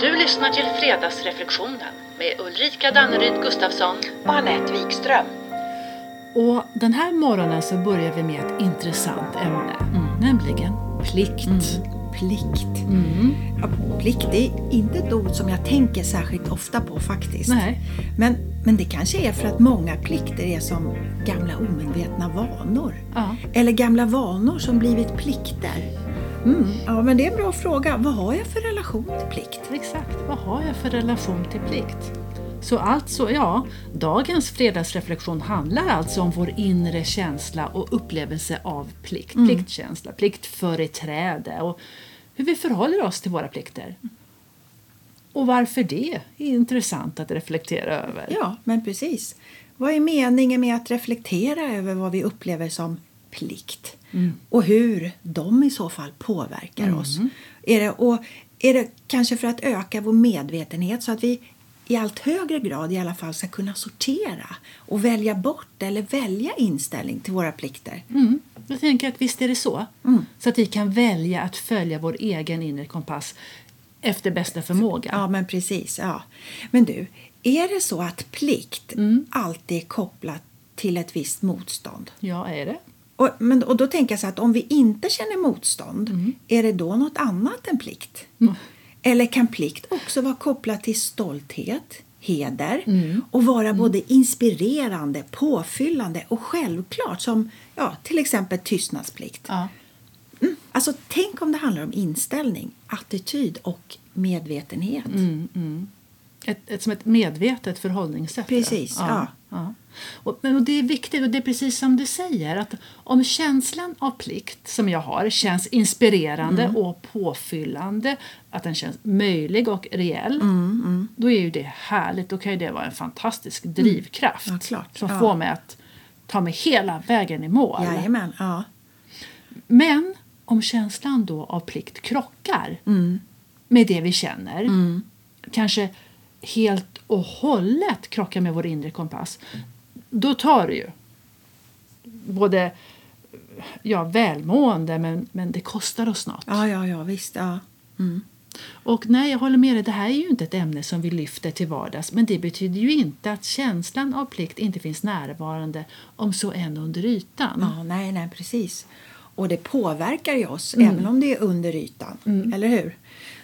Du lyssnar till Fredagsreflektionen med Ulrika Danneryd Gustafsson. och Anette Wikström. Och den här morgonen så börjar vi med ett intressant ämne, nämligen plikt. Plikt. Mm. Ja, plikt är inte ett ord som jag tänker särskilt ofta på faktiskt. Nej. Men, men det kanske är för att många plikter är som gamla omedvetna vanor. Ja. Eller gamla vanor som blivit plikter. Mm, ja, men det är en bra fråga. Vad har jag för relation till plikt? Exakt, vad har jag för relation till plikt? Så alltså, ja, dagens fredagsreflektion handlar alltså om vår inre känsla och upplevelse av plikt, pliktkänsla, pliktföreträde och hur vi förhåller oss till våra plikter. Och varför det är intressant att reflektera över. Ja, men precis. Vad är meningen med att reflektera över vad vi upplever som plikt? Och hur de i så fall påverkar oss? Är det, och är det kanske för att öka vår medvetenhet så att vi i allt högre grad i alla fall ska kunna sortera och välja bort eller välja inställning till våra plikter? Mm. Jag tänker att visst är det så. Så att vi kan välja att följa vår egen inre kompass efter bästa förmåga. Ja, men precis. Ja. Men du, är det så att plikt alltid är kopplat till ett visst motstånd? Ja, är det? Och, men, och då tänker jag så att om vi inte känner motstånd, är det då något annat än plikt? Eller kan plikt också vara kopplat till stolthet, heder och vara både inspirerande, påfyllande och självklart som ja, till exempel tystnadsplikt? Ja. Alltså tänk om det handlar om inställning, attityd och medvetenhet. Ett, ett, som ett medvetet förhållningssätt. Precis, ja. ja. Och, men och det är viktigt, och det är precis som du säger, att om känslan av plikt som jag har känns inspirerande Mm. och påfyllande, att den känns möjlig och reell, Mm, då är ju det härligt. Då kan ju det vara en fantastisk drivkraft Mm. Ja, klart. som Ja. får mig att ta mig hela vägen i mål. Jajamän, ja. Men om känslan då av plikt krockar Mm. med det vi känner, kanske helt och hållet krockar med vår inre kompass, då tar det ju både ja, välmående men, men det kostar oss något. Ja, ja, ja, visst. Ja. Och nej, jag håller med dig, det här är ju inte ett ämne som vi lyfter till vardags men det betyder ju inte att känslan av plikt inte finns närvarande om så än under ytan. Ja, nej, nej, precis. Och det påverkar ju oss även om det är under ytan. Eller hur?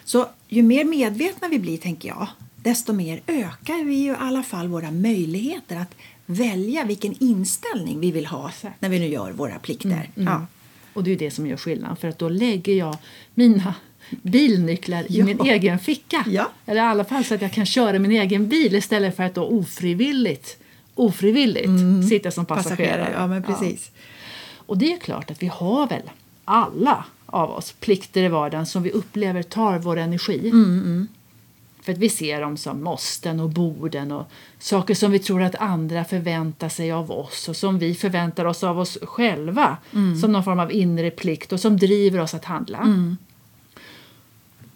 Så ju mer medvetna vi blir, tänker jag, desto mer ökar vi ju i alla fall våra möjligheter att välja vilken inställning vi vill ha när vi nu gör våra plikter. Ja. Och det är det som gör skillnad för att då lägger jag mina bilnycklar i Ja. min egen ficka. Ja. Eller i alla fall så att jag kan köra min egen bil istället för att då ofrivilligt, ofrivilligt sitta som passagerare. Ja, men precis. Och det är klart att vi har väl alla av oss plikter i vardagen som vi upplever tar vår energi. För att vi ser dem som måsten och borden och saker som vi tror att andra förväntar sig av oss och som vi förväntar oss av oss själva som någon form av inre plikt och som driver oss att handla.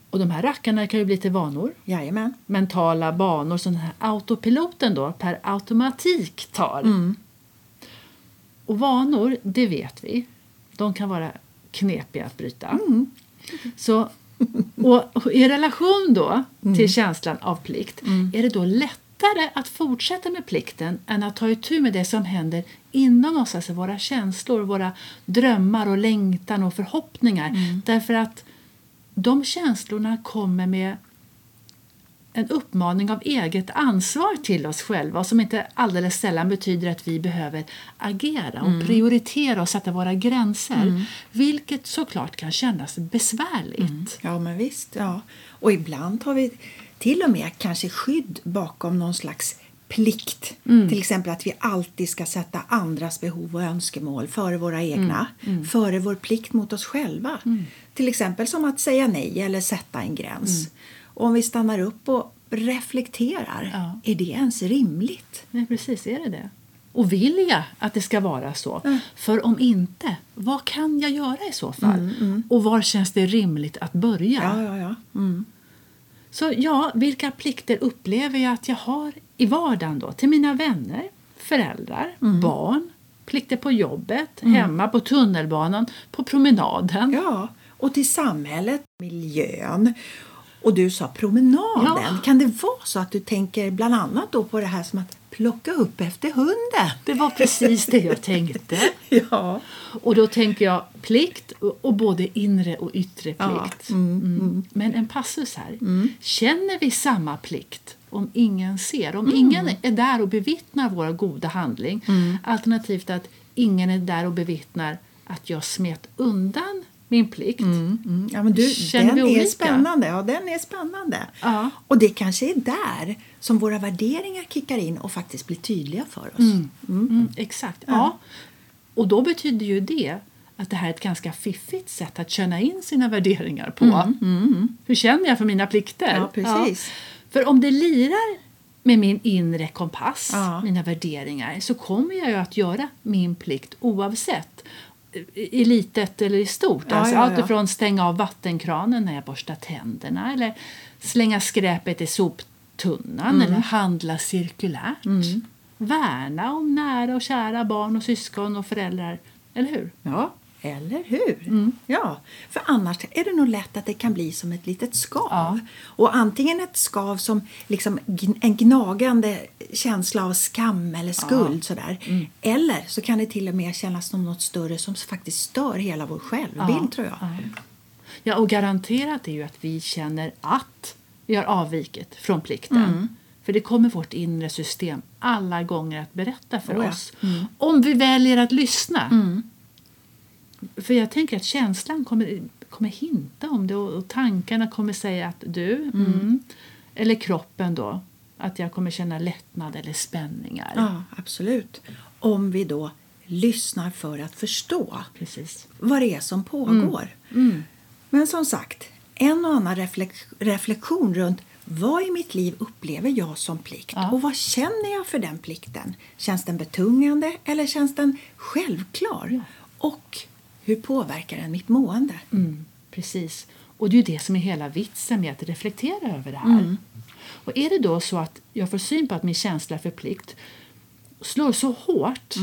Och de här rackarna kan ju bli till vanor Jajamän. mentala banor som den här autopiloten då per automatik tar. Och vanor, det vet vi, de kan vara knepiga att bryta. Så, och, I relation då till känslan av plikt är det då lättare att fortsätta med plikten än att ta itu med det som händer inom oss, alltså våra känslor, våra drömmar och längtan och förhoppningar. Därför att de känslorna kommer med en uppmaning av eget ansvar till oss själva som inte alldeles sällan betyder att vi behöver agera och prioritera och sätta våra gränser. Vilket såklart kan kännas besvärligt. Ja, men visst. Ja. Och ibland har vi till och med kanske skydd bakom någon slags plikt. Till exempel att vi alltid ska sätta andras behov och önskemål före våra egna. Före vår plikt mot oss själva. Till exempel som att säga nej eller sätta en gräns. Och om vi stannar upp och reflekterar, Ja. är det ens rimligt? Nej, precis, är det det? Och vill jag att det ska vara så? För om inte, vad kan jag göra i så fall? Och var känns det rimligt att börja? Ja, ja, ja. Mm. Så ja, vilka plikter upplever jag att jag har i vardagen då? Till mina vänner, föräldrar, barn, plikter på jobbet, hemma, på tunnelbanan, på promenaden. Ja, och till samhället, miljön Och du sa promenaden. Ja. Kan det vara så att du tänker bland annat då på det här som att plocka upp efter hunden? Det var precis det jag tänkte. Ja. Och då tänker jag plikt och både inre och yttre Ja, plikt. Mm. Men en passus här. Känner vi samma plikt om ingen ser? Om ingen är där och bevittnar vår goda handling alternativt att ingen är där och bevittnar att jag smet undan min plikt. Mm, ja, men du, Känner den vi är olika? spännande. Ja, den är spännande. Ja. Och det kanske är där som våra värderingar kickar in och faktiskt blir tydliga för oss. Mm, exakt. Ja. Och då betyder ju det att det här är ett ganska fiffigt sätt att känna in sina värderingar på. Hur känner jag för mina plikter? Ja, precis. För om det lirar med min inre kompass, Ja. mina värderingar, så kommer jag ju att göra min plikt oavsett i litet eller i stort. Ja, alltså ja, allt ifrån stänga av vattenkranen när jag borstar tänderna eller slänga skräpet i soptunnan Mm. eller handla cirkulärt. Värna om nära och kära barn och syskon och föräldrar. Eller hur? Ja, eller hur? Mm. Ja, för annars är det nog lätt att det kan bli som ett litet skav. Ja. Och antingen ett skav som liksom en gnagande känsla av skam eller skuld sådär. Mm. Eller så kan det till och med kännas som något större som faktiskt stör hela vår självbild Ja, tror jag. ja. Ja, och garanterat är ju att vi känner att vi har avvikit från plikten. Mm. För det kommer vårt inre system alla gånger att berätta för Oh ja. oss. Om vi väljer att lyssna. För jag tänker att känslan kommer, kommer hinta om det och, och tankarna kommer säga att du, mm. eller kroppen då, att jag kommer känna lättnad eller spänningar. Ja, absolut. Om vi då lyssnar för att förstå Precis. vad det är som pågår. Men som sagt, en och annan reflek- reflektion runt vad i mitt liv upplever jag som plikt Ja. och vad känner jag för den plikten? Känns den betungande eller känns den självklar? Ja. Och hur påverkar den mitt mående? Mm, precis. Och det är ju det som är hela vitsen med att reflektera över det här. Och är det då så att jag får syn på att min känsla för plikt slår så hårt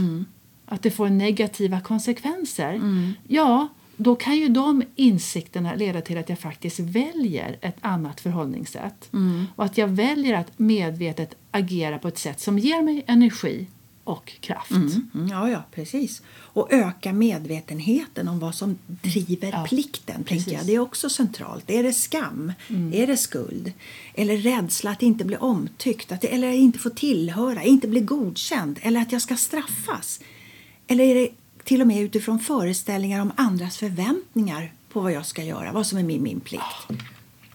att det får negativa konsekvenser, ja, då kan ju de insikterna leda till att jag faktiskt väljer ett annat förhållningssätt. Och att jag väljer att medvetet agera på ett sätt som ger mig energi och kraft. Mm, ja, ja, precis. Och öka medvetenheten om vad som driver Ja, plikten. Tänker jag. Det är också centralt. Är det skam? Är det skuld? Eller rädsla att inte bli omtyckt? Att, eller inte få tillhöra? Inte bli godkänd? Eller att jag ska straffas? Eller är det till och med utifrån föreställningar om andras förväntningar på vad jag ska göra? Vad som är min, min plikt?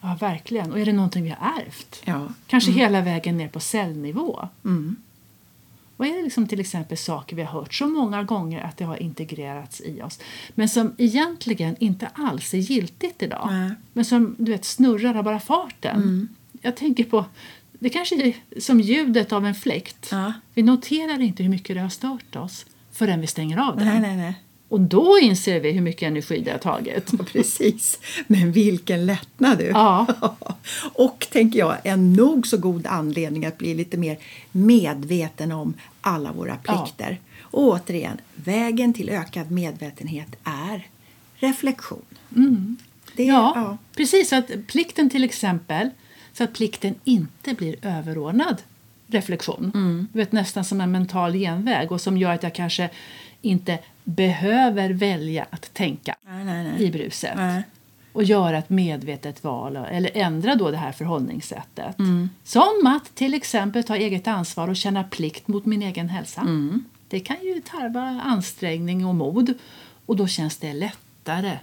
Ja, verkligen. Och är det någonting vi har ärvt? Ja. Kanske hela vägen ner på cellnivå. Vad är det liksom till exempel saker vi har hört så många gånger att det har integrerats i oss men som egentligen inte alls är giltigt idag? Nej. Men som du vet snurrar av bara farten. Mm. Jag tänker på, det kanske är som ljudet av en fläkt. Ja. Vi noterar inte hur mycket det har stört oss förrän vi stänger av den. Nej, nej, nej. Och då inser vi hur mycket energi det har tagit. Ja, precis. Men vilken lättnad du! Ja. Och, tänker jag, en nog så god anledning att bli lite mer medveten om alla våra plikter. Och återigen, vägen till ökad medvetenhet är reflektion. Det, Ja, ja. precis. Så att plikten till exempel, så att plikten inte blir överordnad reflektion. Mm. Du vet, nästan som en mental genväg och som gör att jag kanske inte behöver välja att tänka Nej, nej, nej. i bruset. Och göra ett medvetet val eller ändra då det här förhållningssättet. Mm. Som att till exempel ta eget ansvar och känna plikt mot min egen hälsa. Mm. Det kan ju tarva ansträngning och mod och då känns det lättare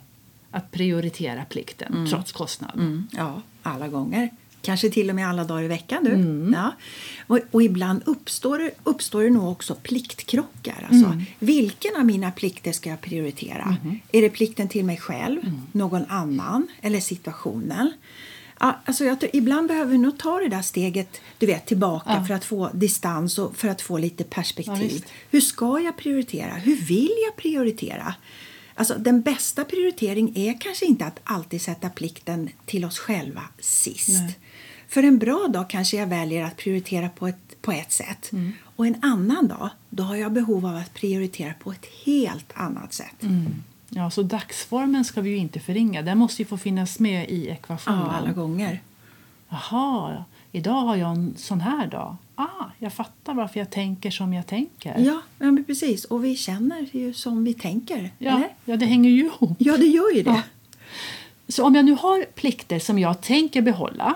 att prioritera plikten trots kostnad. Mm, ja, alla gånger. Kanske till och med alla dagar i veckan. Du. Mm. Ja. Och, och ibland uppstår, uppstår det nog också pliktkrockar. Alltså, Mm. Vilken av mina plikter ska jag prioritera? Mm-hmm. Är det plikten till mig själv, någon annan eller situationen? Ja, alltså jag ibland behöver vi nog ta det där steget du vet, tillbaka Ja. för att få distans och för att få lite Ja, perspektiv. visst. Hur ska jag prioritera? Hur vill jag prioritera? Alltså, den bästa prioritering är kanske inte att alltid sätta plikten till oss själva sist. Nej. För en bra dag kanske jag väljer att prioritera på ett, på ett sätt. Mm. Och en annan dag, då har jag behov av att prioritera på ett helt annat sätt. Ja, så dagsformen ska vi ju inte förringa. Den måste ju få finnas med i ekvationen. Ja, alla gånger. Jaha, idag har jag en sån här dag. Ah, jag fattar varför jag tänker som jag tänker. Ja, ja men precis. Och vi känner ju som vi tänker. ja, Eller? ja det hänger ju ihop. Ja, det gör ju det. Ja. Så om jag nu har plikter som jag tänker behålla,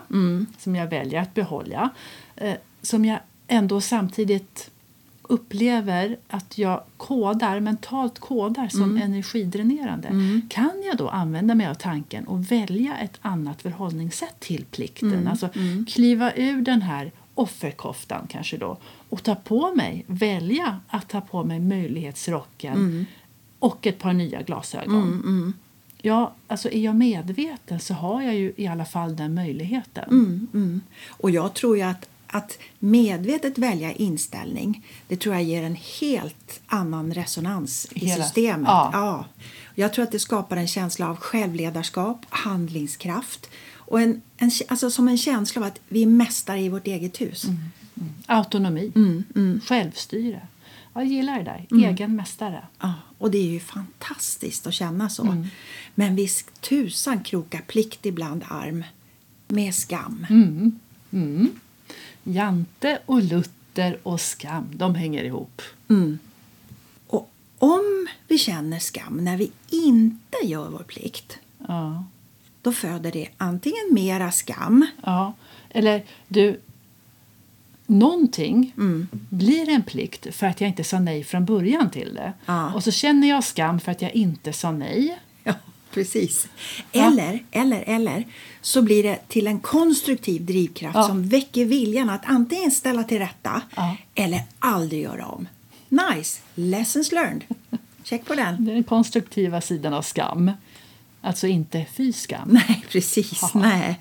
som jag väljer att behålla, eh, som jag ändå samtidigt upplever att jag kodar, mentalt kodar som energidränerande kan jag då använda mig av tanken och välja ett annat förhållningssätt till plikten. Alltså kliva ur den här offerkoftan kanske då och ta på mig, välja att ta på mig möjlighetsrocken och ett par nya glasögon. Ja, alltså är jag medveten så har jag ju i alla fall den möjligheten. Mm. Och jag tror ju att, att medvetet välja inställning det tror jag ger en helt annan resonans i Hela- systemet. ja. Jag tror att det skapar en känsla av självledarskap, handlingskraft och en, en, alltså som en känsla av att vi är mästare i vårt eget hus. Autonomi, Mm, självstyre. Jag gillar det där. Egen mästare. Ja, och det är ju fantastiskt att känna så. Mm. Men visst tusan krokar plikt ibland arm med skam. Mm. Jante och Luther och skam, de hänger ihop. Och om vi känner skam när vi inte gör vår plikt Ja. då föder det antingen mera skam ja. Eller du, någonting Mm. blir en plikt för att jag inte sa nej från början till det. Ja. Och så känner jag skam för att jag inte sa nej. Ja, precis. Eller, eller, eller så blir det till en konstruktiv drivkraft Ja. som väcker viljan att antingen ställa till rätta Ja. eller aldrig göra om. Nice! Lessons learned. Check på den. Det är den konstruktiva sidan av skam. Alltså inte fy skam. Nej, precis. Nej.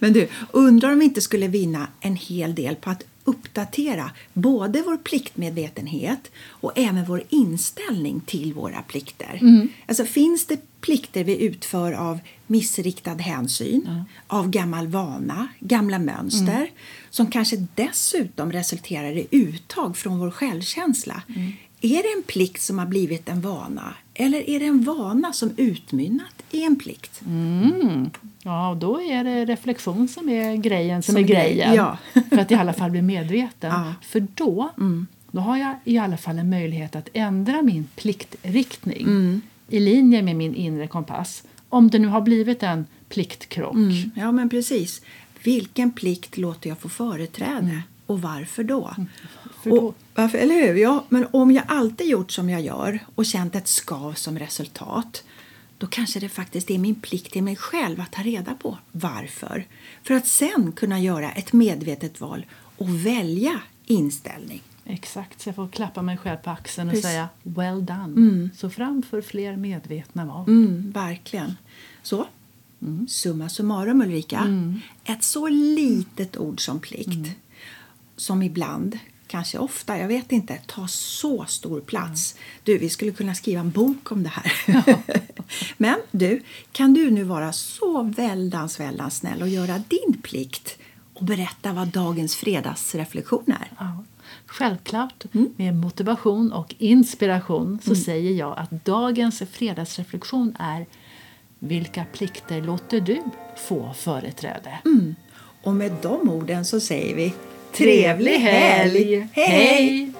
Men du, undrar om vi inte skulle vinna en hel del på att uppdatera både vår pliktmedvetenhet och även vår inställning till våra plikter. Alltså, finns det plikter vi utför av missriktad hänsyn, av gammal vana, gamla mönster som kanske dessutom resulterar i uttag från vår självkänsla? Är det en plikt som har blivit en vana eller är det en vana som utmynnat i en plikt? Mm. Ja, och då är det reflektion som är grejen som, Som är är grej, grejen. ja. För att i alla fall bli medveten. Ja. Mm. För då, då har jag i alla fall en möjlighet att ändra min pliktriktning Mm. i linje med min inre kompass. Om det nu har blivit en pliktkrock. Mm, ja, men precis. Vilken plikt låter jag få företräde och varför då? Mm. För Och, varför, eller hur? Ja, men om jag alltid gjort som jag gör och känt ett skav som resultat då kanske det faktiskt är min plikt till mig själv att ta reda på varför. För att sen kunna göra ett medvetet val och välja inställning. Exakt, så jag får klappa mig själv på axeln och Precis. säga well done. Så fram för fler medvetna val. Mm, verkligen. Så, summa summarum Ulrika. Ett så litet ord som plikt som ibland, kanske ofta, jag vet inte, tar så stor plats. Du, vi skulle kunna skriva en bok om det här. Men du, kan du nu vara så väldans, väldans snäll och göra din plikt och berätta vad dagens fredagsreflektion är? Ja. Självklart, Mm. med motivation och inspiration så säger jag att dagens fredagsreflektion är Vilka plikter låter du få företräde? Och med de orden så säger vi trevlig helg! Hej! Hej!